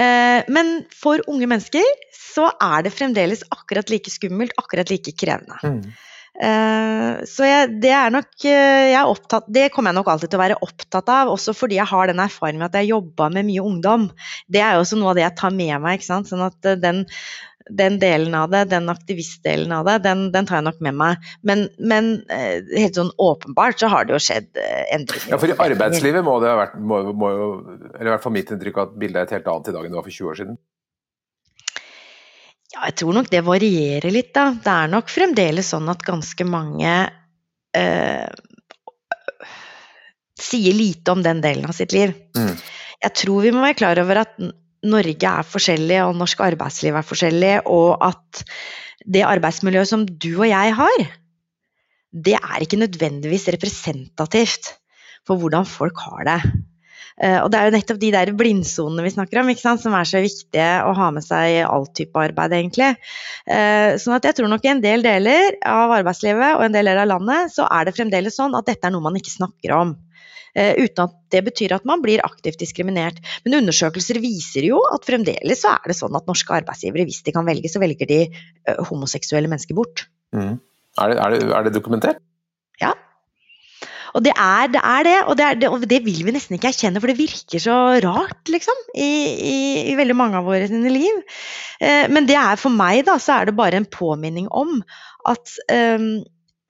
Eh, men for unge mennesker så er det fremdeles akkurat like skummelt, akkurat like krevende. Mm. Uh, så jeg, det er nok uh, jeg er opptatt, Det kommer jeg nok alltid til å være opptatt av, også fordi jeg har den erfaringen med at jeg jobba med mye ungdom. Det er jo også noe av det jeg tar med meg. ikke sant? Sånn at uh, den, den, delen av det, den aktivistdelen av det, den, den, tar jeg nok med meg. Men, men helt sånn åpenbart så har det jo skjedd endringer. Ja, for i arbeidslivet må det ha vært, må, må eller i hvert fall mitt inntrykk at bildet er et helt annet i dag enn det var for 20 år siden? Ja, jeg tror nok det varierer litt, da. Det er nok fremdeles sånn at ganske mange eh, sier lite om den delen av sitt liv. Mm. Jeg tror vi må være klar over at Norge er forskjellig, og norsk arbeidsliv er forskjellig, og at det arbeidsmiljøet som du og jeg har, det er ikke nødvendigvis representativt for hvordan folk har det. Eh, og det er jo nettopp de der blindsonene vi snakker om, som er så viktige å ha med seg i all type arbeid, egentlig. Eh, sånn at jeg tror nok i en del deler av arbeidslivet og en del deler av landet, så er det fremdeles sånn at dette er noe man ikke snakker om. Uh, uten at det betyr at man blir aktivt diskriminert. Men undersøkelser viser jo at fremdeles så er det sånn at norske arbeidsgivere, hvis de kan velge, så velger de uh, homoseksuelle mennesker bort. Mm. Er, det, er, det, er, det, dokumentert? Ja. Og det er det, er det, og det, er og det vil vi nesten ikke erkjenne, for det virker så rart, liksom, i, i, i veldig mange av våre sine liv. Eh, men det er for meg, da, så er det bare en påminning om at eh,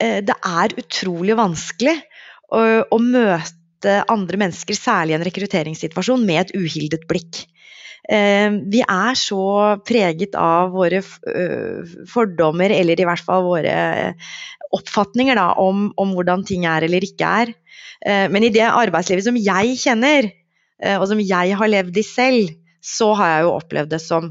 det er utrolig vanskelig å, å møte andre mennesker, særlig i en rekrutteringssituasjon, med et uhildet blikk. Eh, vi er så preget av våre fordommer, eller i hvert fall våre oppfatninger da, om, om, hvordan ting er eller ikke er. Men i det arbeidslivet som jeg kjenner, og som jeg har levd i selv, så har jeg jo opplevd det som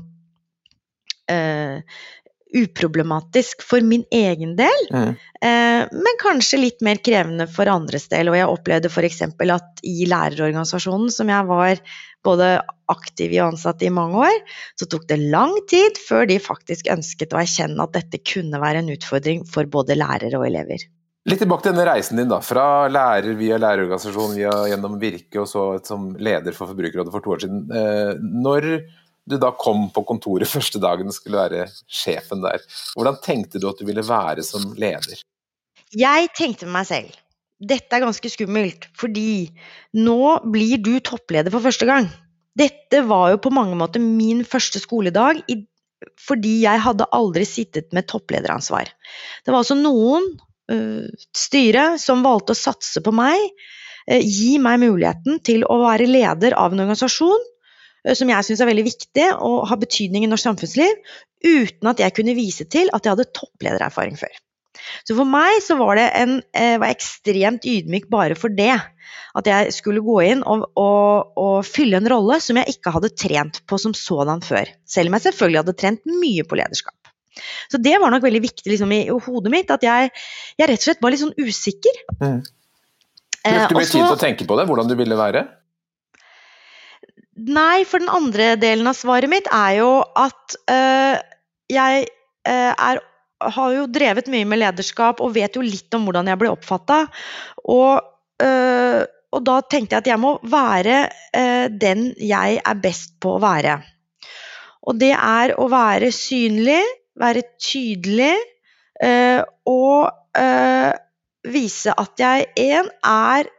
uproblematisk for min egen del, mm. eh, men kanskje litt mer krevende for andres del. Og jeg opplevde f.eks. at i lærerorganisasjonen, som jeg var både aktiv i og ansatt i mange år, så tok det lang tid før de faktisk ønsket å erkjenne at dette kunne være en utfordring for både lærere og elever. Litt tilbake til denne reisen din, da. Fra lærer via lærerorganisasjon, via, gjennom Virke og så som leder for Forbrukerrådet for to år siden. Eh, når du da kom på kontoret første dagen og skulle være sjefen der, hvordan tenkte du at du ville være som leder? Jeg tenkte meg selv dette er ganske skummelt, fordi nå blir du toppleder for første gang. Dette var jo på mange måter min første skoledag, fordi jeg hadde aldri sittet med topplederansvar. Det var altså noen Eh, styret som valgte å satse på meg, eh, gi meg muligheten til å være leder av en organisasjon som jeg syns er veldig viktig og har betydning i norsk samfunnsliv, uten at jeg kunne vise til at jeg hadde toppledererfaring før. Så for meg så var det en, var ekstremt ydmyk bare for det. At jeg skulle gå inn og, og, og, fylle en rolle som jeg ikke hadde trent på som sådan før. Selv om jeg selvfølgelig hadde trent mye på lederskap. Så det var nok veldig viktig liksom, i hodet mitt, at jeg, jeg, rett og slett var litt sånn usikker. Mm. Brukte du mye tid til å tenke på det, hvordan du ville være? Nei, for den andre delen av svaret mitt er jo at øh, jeg øh, er, har jo drevet mye med lederskap og vet jo litt om hvordan jeg ble oppfatta. Og, øh, og, da tenkte jeg at jeg må være den jeg er best på å være. Og det er å være synlig, være tydelig og vise at jeg én er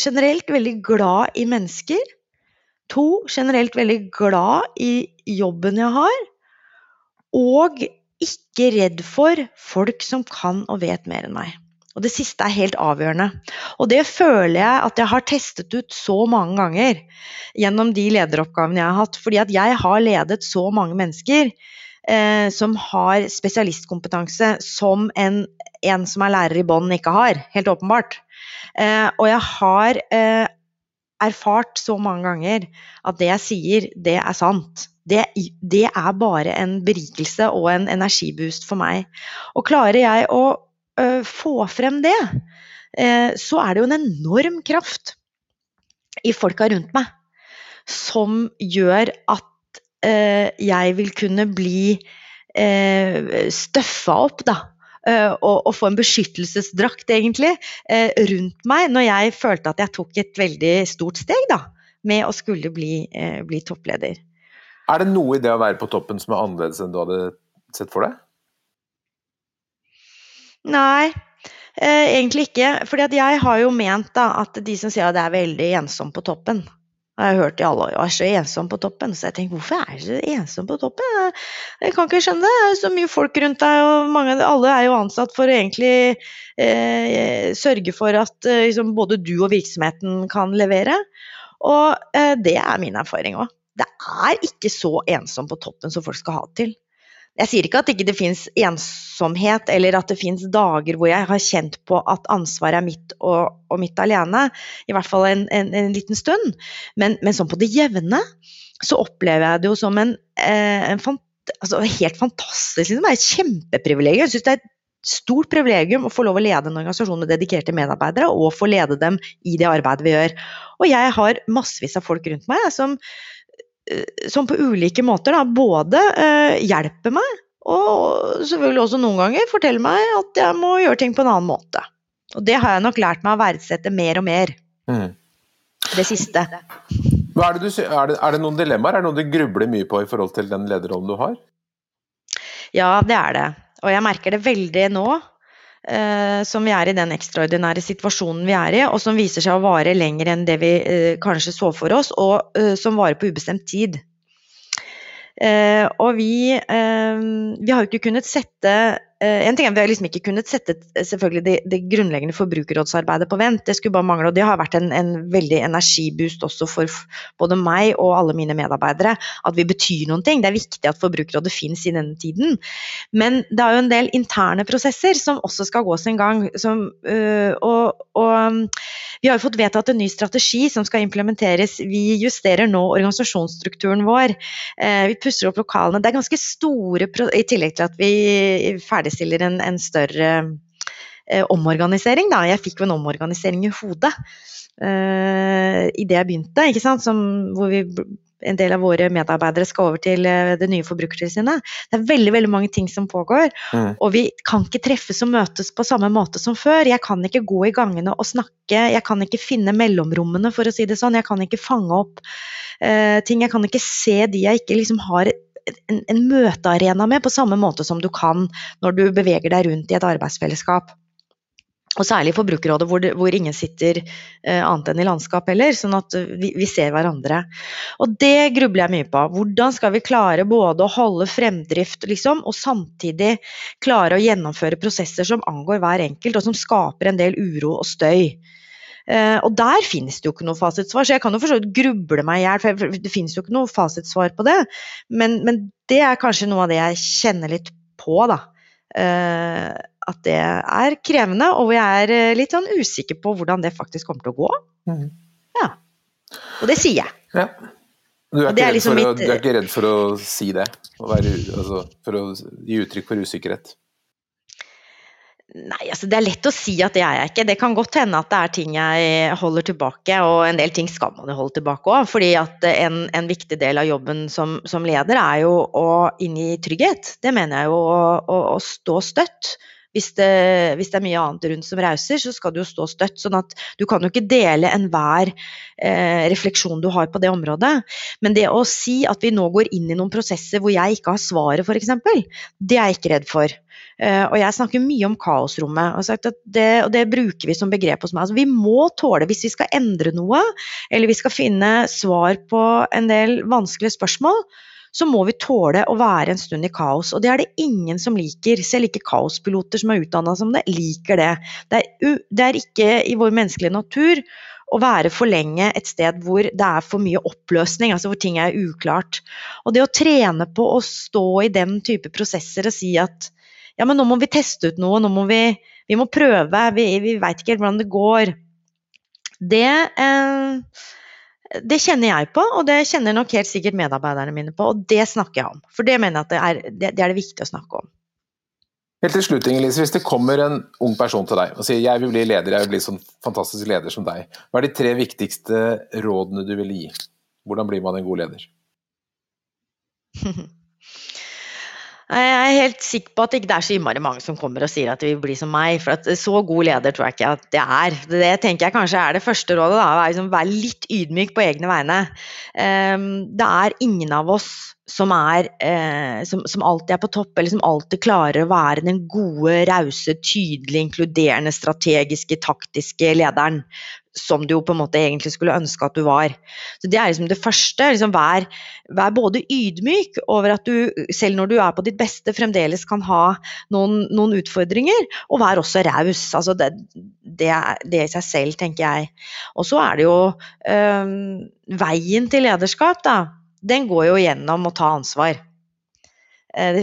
generelt veldig glad i mennesker. To generelt veldig glad i jobben jeg har. Og ikke redd for folk som kan og vet mer enn meg. Og det siste er helt avgjørende. Og det føler jeg at jeg har testet ut så mange ganger gjennom de lederoppgavene jeg har hatt. Fordi at jeg har ledet så mange mennesker eh, som har spesialistkompetanse som en, en som er lærer i bånn ikke har, helt åpenbart. Eh, og jeg har eh, erfart så mange ganger at det jeg sier, det er sant. Det, det, er bare en berikelse og en energiboost for meg. Og klarer jeg å ø, få frem det, uh, så er det jo en enorm kraft i folka rundt meg som gjør at ø, jeg vil kunne bli eh, støffa opp, da. Eh, og, og, få en beskyttelsesdrakt, egentlig, rundt meg når jeg følte at jeg tok et veldig stort steg da, med å skulle bli, bli toppleder. Er det noe i det å være på toppen som er annerledes enn du hadde sett for deg? Nei, eh, egentlig ikke. Fordi jeg har jo ment da, at de som sier at det er veldig ensomt på toppen, jeg har hørt i alle år. Jeg er så ensom på toppen. Så jeg tenker, hvorfor er jeg så ensom på toppen? Jeg kan ikke skjønne det. Det er så mye folk rundt deg, og mange, alle er jo ansatt for å egentlig eh, sørge for at eh, liksom, både du og virksomheten kan levere. Og eh, det er min erfaring òg. Det er ikke så ensomt på toppen som folk skal ha det til. Jeg sier ikke at det ikke fins ensomhet, eller at det fins dager hvor jeg har kjent på at ansvaret er mitt og, og mitt alene. I hvert fall en, en, en liten stund. Men, men, sånn på det jevne så opplever jeg det jo som en, eh, en fant, altså helt fantastisk. Liksom. Det er et kjempeprivilegium. Jeg syns det er et stort privilegium å få lov å lede en organisasjon med dedikerte medarbeidere, og få lede dem i det arbeidet vi gjør. Og jeg har massevis av folk rundt meg som som på ulike måter da, både eh, hjelper meg, og selvfølgelig også noen ganger forteller meg at jeg må gjøre ting på en annen måte. Og det har jeg nok lært meg å verdsette mer og mer. Mm. Det siste. Er det, du, er, det, er det, noen dilemmaer? Er det noe du grubler mye på i forhold til den lederrollen du har? Ja, det er det. Og jeg merker det veldig nå eh, som vi er i den ekstraordinære situasjonen vi er i, og som viser seg å vare lenger enn det vi eh, kanskje så for oss, og eh, som varer på ubestemt tid. Eh, og vi, eh, vi har jo ikke kunnet sette Eh, en ting er Vi har liksom ikke kunnet sette selvfølgelig det, det, grunnleggende forbrukerrådsarbeidet på vent, det skulle bare mangle. og Det har vært en, en, veldig energiboost også for både meg og alle mine medarbeidere. At vi betyr noen ting. Det er viktig at Forbrukerrådet finnes i denne tiden. Men det er jo en del interne prosesser som også skal gå sin gang. Som, øh, og, og, vi har jo fått vedtatt en ny strategi som skal implementeres. Vi justerer nå organisasjonsstrukturen vår. Eh, vi pusser opp lokalene. Det er ganske store, i tillegg til at vi ferdig ferdigstiller en, en større eh, omorganisering. Da. Jeg fikk jo en omorganisering i hodet eh, idet jeg begynte, ikke sant? Som, hvor vi, en del av våre medarbeidere skal over til uh, det nye Forbrukertilsynet. Det er veldig veldig mange ting som pågår, mm. og vi kan ikke treffes og møtes på samme måte som før. Jeg kan ikke gå i gangene og snakke, jeg kan ikke finne mellomrommene, for å si det sånn. Jeg kan ikke fange opp uh, ting, jeg kan ikke se de jeg ikke liksom har en, en møtearena med, på samme måte som du kan når du beveger deg rundt i et arbeidsfellesskap. Og særlig i Forbrukerrådet, hvor, hvor ingen sitter eh, annet enn i landskap heller, sånn at vi, vi, ser hverandre. Og det grubler jeg mye på. Hvordan skal vi klare både å holde fremdrift, liksom, og samtidig klare å gjennomføre prosesser som angår hver enkelt, og som skaper en del uro og støy. Uh, og der finnes det jo ikke noe fasitsvar, så jeg kan jo for så vidt gruble meg i hjel, for det finnes jo ikke noe fasitsvar på det. Men, men, det er kanskje noe av det jeg kjenner litt på, da. Uh, at det er krevende, og jeg er eh, litt sånn usikker på hvordan det faktisk kommer til å gå. Mm. Ja. Og det sier jeg. Ja. Du er, er liksom å, du er, ikke redd for å si det? Være, altså, for å gi uttrykk for usikkerhet? Nei, altså det er lett å si at det er jeg ikke. Det kan godt hende at det er ting jeg holder tilbake, og en del ting skal man jo holde tilbake òg. fordi en, en, viktig del av jobben som, som, leder er jo å inngi trygghet. Det mener jeg jo, å, å, å stå støtt. Hvis det, hvis det, er mye annet rundt som rauser, så skal du jo stå støtt. sånn at du kan jo ikke dele enhver eh, refleksjon du har på det området. Men det å si at vi nå går inn i noen prosesser hvor jeg ikke har svaret, f.eks., det er jeg ikke redd for. Uh, og jeg snakker mye om kaosrommet, og, det, og det, bruker vi som begrep hos meg. Altså, vi må tåle, hvis vi skal endre noe, eller vi skal finne svar på en del vanskelige spørsmål, så må vi tåle å være en stund i kaos. Og det er det ingen som liker. Selv ikke kaospiloter som er utdanna som det, liker det. Det er, det er ikke i vår menneskelige natur å være for lenge et sted hvor det er for mye oppløsning, altså hvor ting er uklart. Og det å trene på å stå i den type prosesser og si at ja, men nå må vi teste ut noe, nå må vi, vi må prøve, vi, vi veit ikke helt hvordan det går. Det eh, det kjenner jeg på, og det kjenner nok helt sikkert medarbeiderne mine på. Og det snakker jeg om. For det mener jeg at det er det, det, er det viktig å snakke om. Helt til slutt, Inger-Lise. Hvis det kommer en ung person til deg og sier jeg vil bli leder, jeg vil bli sånn fantastisk leder som deg. Hva er de tre viktigste rådene du vil gi? Hvordan blir man en god leder? Jeg er helt sikker på at det ikke er så innmari mange som kommer og sier at de vil bli som meg. For så god leder tror jeg ikke at det er. Det tenker jeg kanskje er det første rådet. da, Være liksom, være litt ydmyk på egne vegne. Um, det er ingen av oss som, er, eh, som, som, alltid er på topp, eller som alltid klarer å være den gode, rause, tydelige, inkluderende, strategiske, taktiske lederen som du jo på en måte egentlig skulle ønske at du var. Så Det er liksom det første. Liksom vær, vær, både ydmyk over at du, selv når du er på ditt beste, fremdeles kan ha noen, noen utfordringer, og vær også raus. Altså det, det, det, i seg selv, tenker jeg. Og så er det jo øh, veien til lederskap, da den går jo gjennom å ta ansvar. Eh,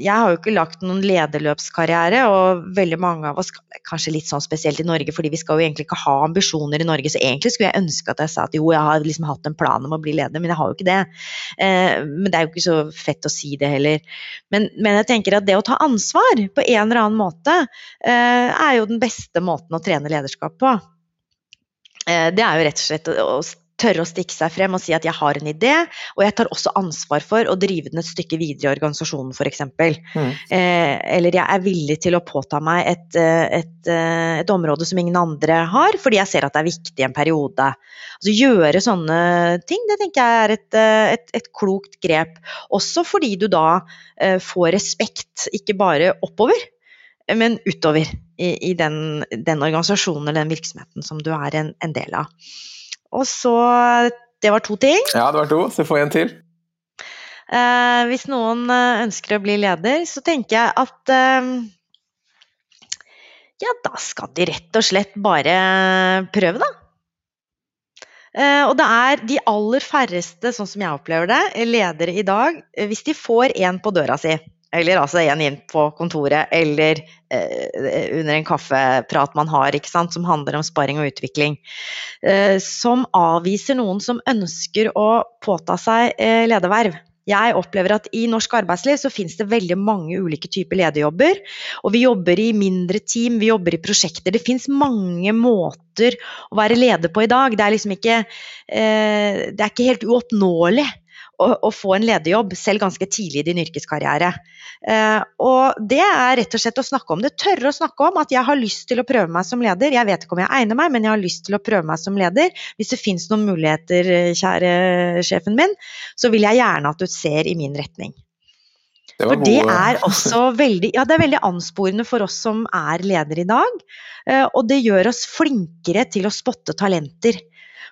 jeg har jo ikke lagt noen lederløpskarriere, og veldig mange av oss, kanskje litt sånn spesielt i Norge, fordi vi skal jo egentlig ikke ha ambisjoner i Norge, så egentlig skulle jeg ønske at jeg sa at jo, jeg har liksom hatt en plan om å bli leder, men jeg har jo ikke det. Eh, men det er jo ikke så fett å si det heller. Men, men jeg tenker at det å ta ansvar på en eller annen måte, eh, er jo den beste måten å trene lederskap på. Det er jo rett og slett å tørre å stikke seg frem og si at jeg har en idé, og jeg tar også ansvar for å drive den et stykke videre i organisasjonen f.eks. Mm. Eh, eller jeg er villig til å påta meg et, eh, et, eh, et, område som ingen andre har, fordi jeg ser at det er viktig i en periode. Altså Gjøre sånne ting, det tenker jeg er et, eh, et klokt grep. Også fordi du da eh, får respekt, ikke bare oppover, men utover i, i den, den, organisasjonen eller den virksomheten som du er en, en del av. Og så Det var to ting. Ja, det var to. Så få en til. Eh, hvis noen eh, ønsker å bli leder, så tenker jeg at eh, ja, da skal de rett og slett bare prøve, da. Eh, og det er de aller færreste, sånn som jeg opplever det, ledere i dag, hvis de får en på døra si, eller altså en inn på kontoret, eller eh, under en kaffeprat man har, ikke sant, som handler om sparing og utvikling, eh, som avviser noen som ønsker å påta seg eh, lederverv jeg opplever at i norsk arbeidsliv så finnes det veldig mange ulike typer lederjobber. Og vi jobber i mindre team, vi jobber i prosjekter. Det finnes mange måter å være leder på i dag. Det er liksom ikke, eh, det er ikke helt uoppnåelig å, å, få en lederjobb, selv ganske tidlig i din yrkeskarriere. Eh, og det er rett og slett å snakke om det. Tørre å snakke om at jeg har lyst til å prøve meg som leder. Jeg vet ikke om jeg egner meg, men jeg har lyst til å prøve meg som leder. Hvis det finnes noen muligheter, kjære sjefen min, så vil jeg gjerne at du ser i min retning. Det for det er også veldig, ja, det er veldig ansporende for oss som er ledere i dag. Eh, og det gjør oss flinkere til å spotte talenter.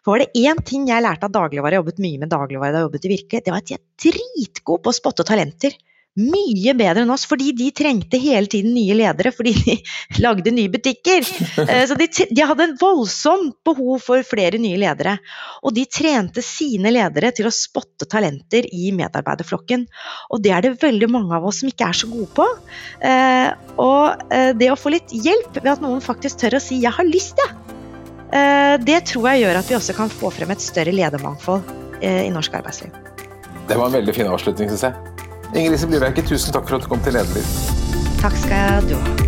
Var det én ting jeg lærte av dagligvare, jeg jobbet mye med dagligvare da jeg jobbet i Virke, det var at de er dritgode på å spotte talenter. Mye bedre enn oss, fordi de trengte hele tiden nye ledere fordi de lagde nye butikker. Eh, så de, de hadde en voldsomt behov for flere nye ledere. Og de trente sine ledere til å spotte talenter i medarbeiderflokken. Og det er det veldig mange av oss som ikke er så gode på. Eh, og eh, det å få litt hjelp ved at noen faktisk tør å si 'jeg har lyst', jeg. Ja det tror jeg gjør at vi også kan få frem et større ledermangfold eh, i norsk arbeidsliv. Det var en veldig fin avslutning, syns jeg. Inger Lise Blyverke, tusen takk for at du kom til Lederliv. Takk skal du ha.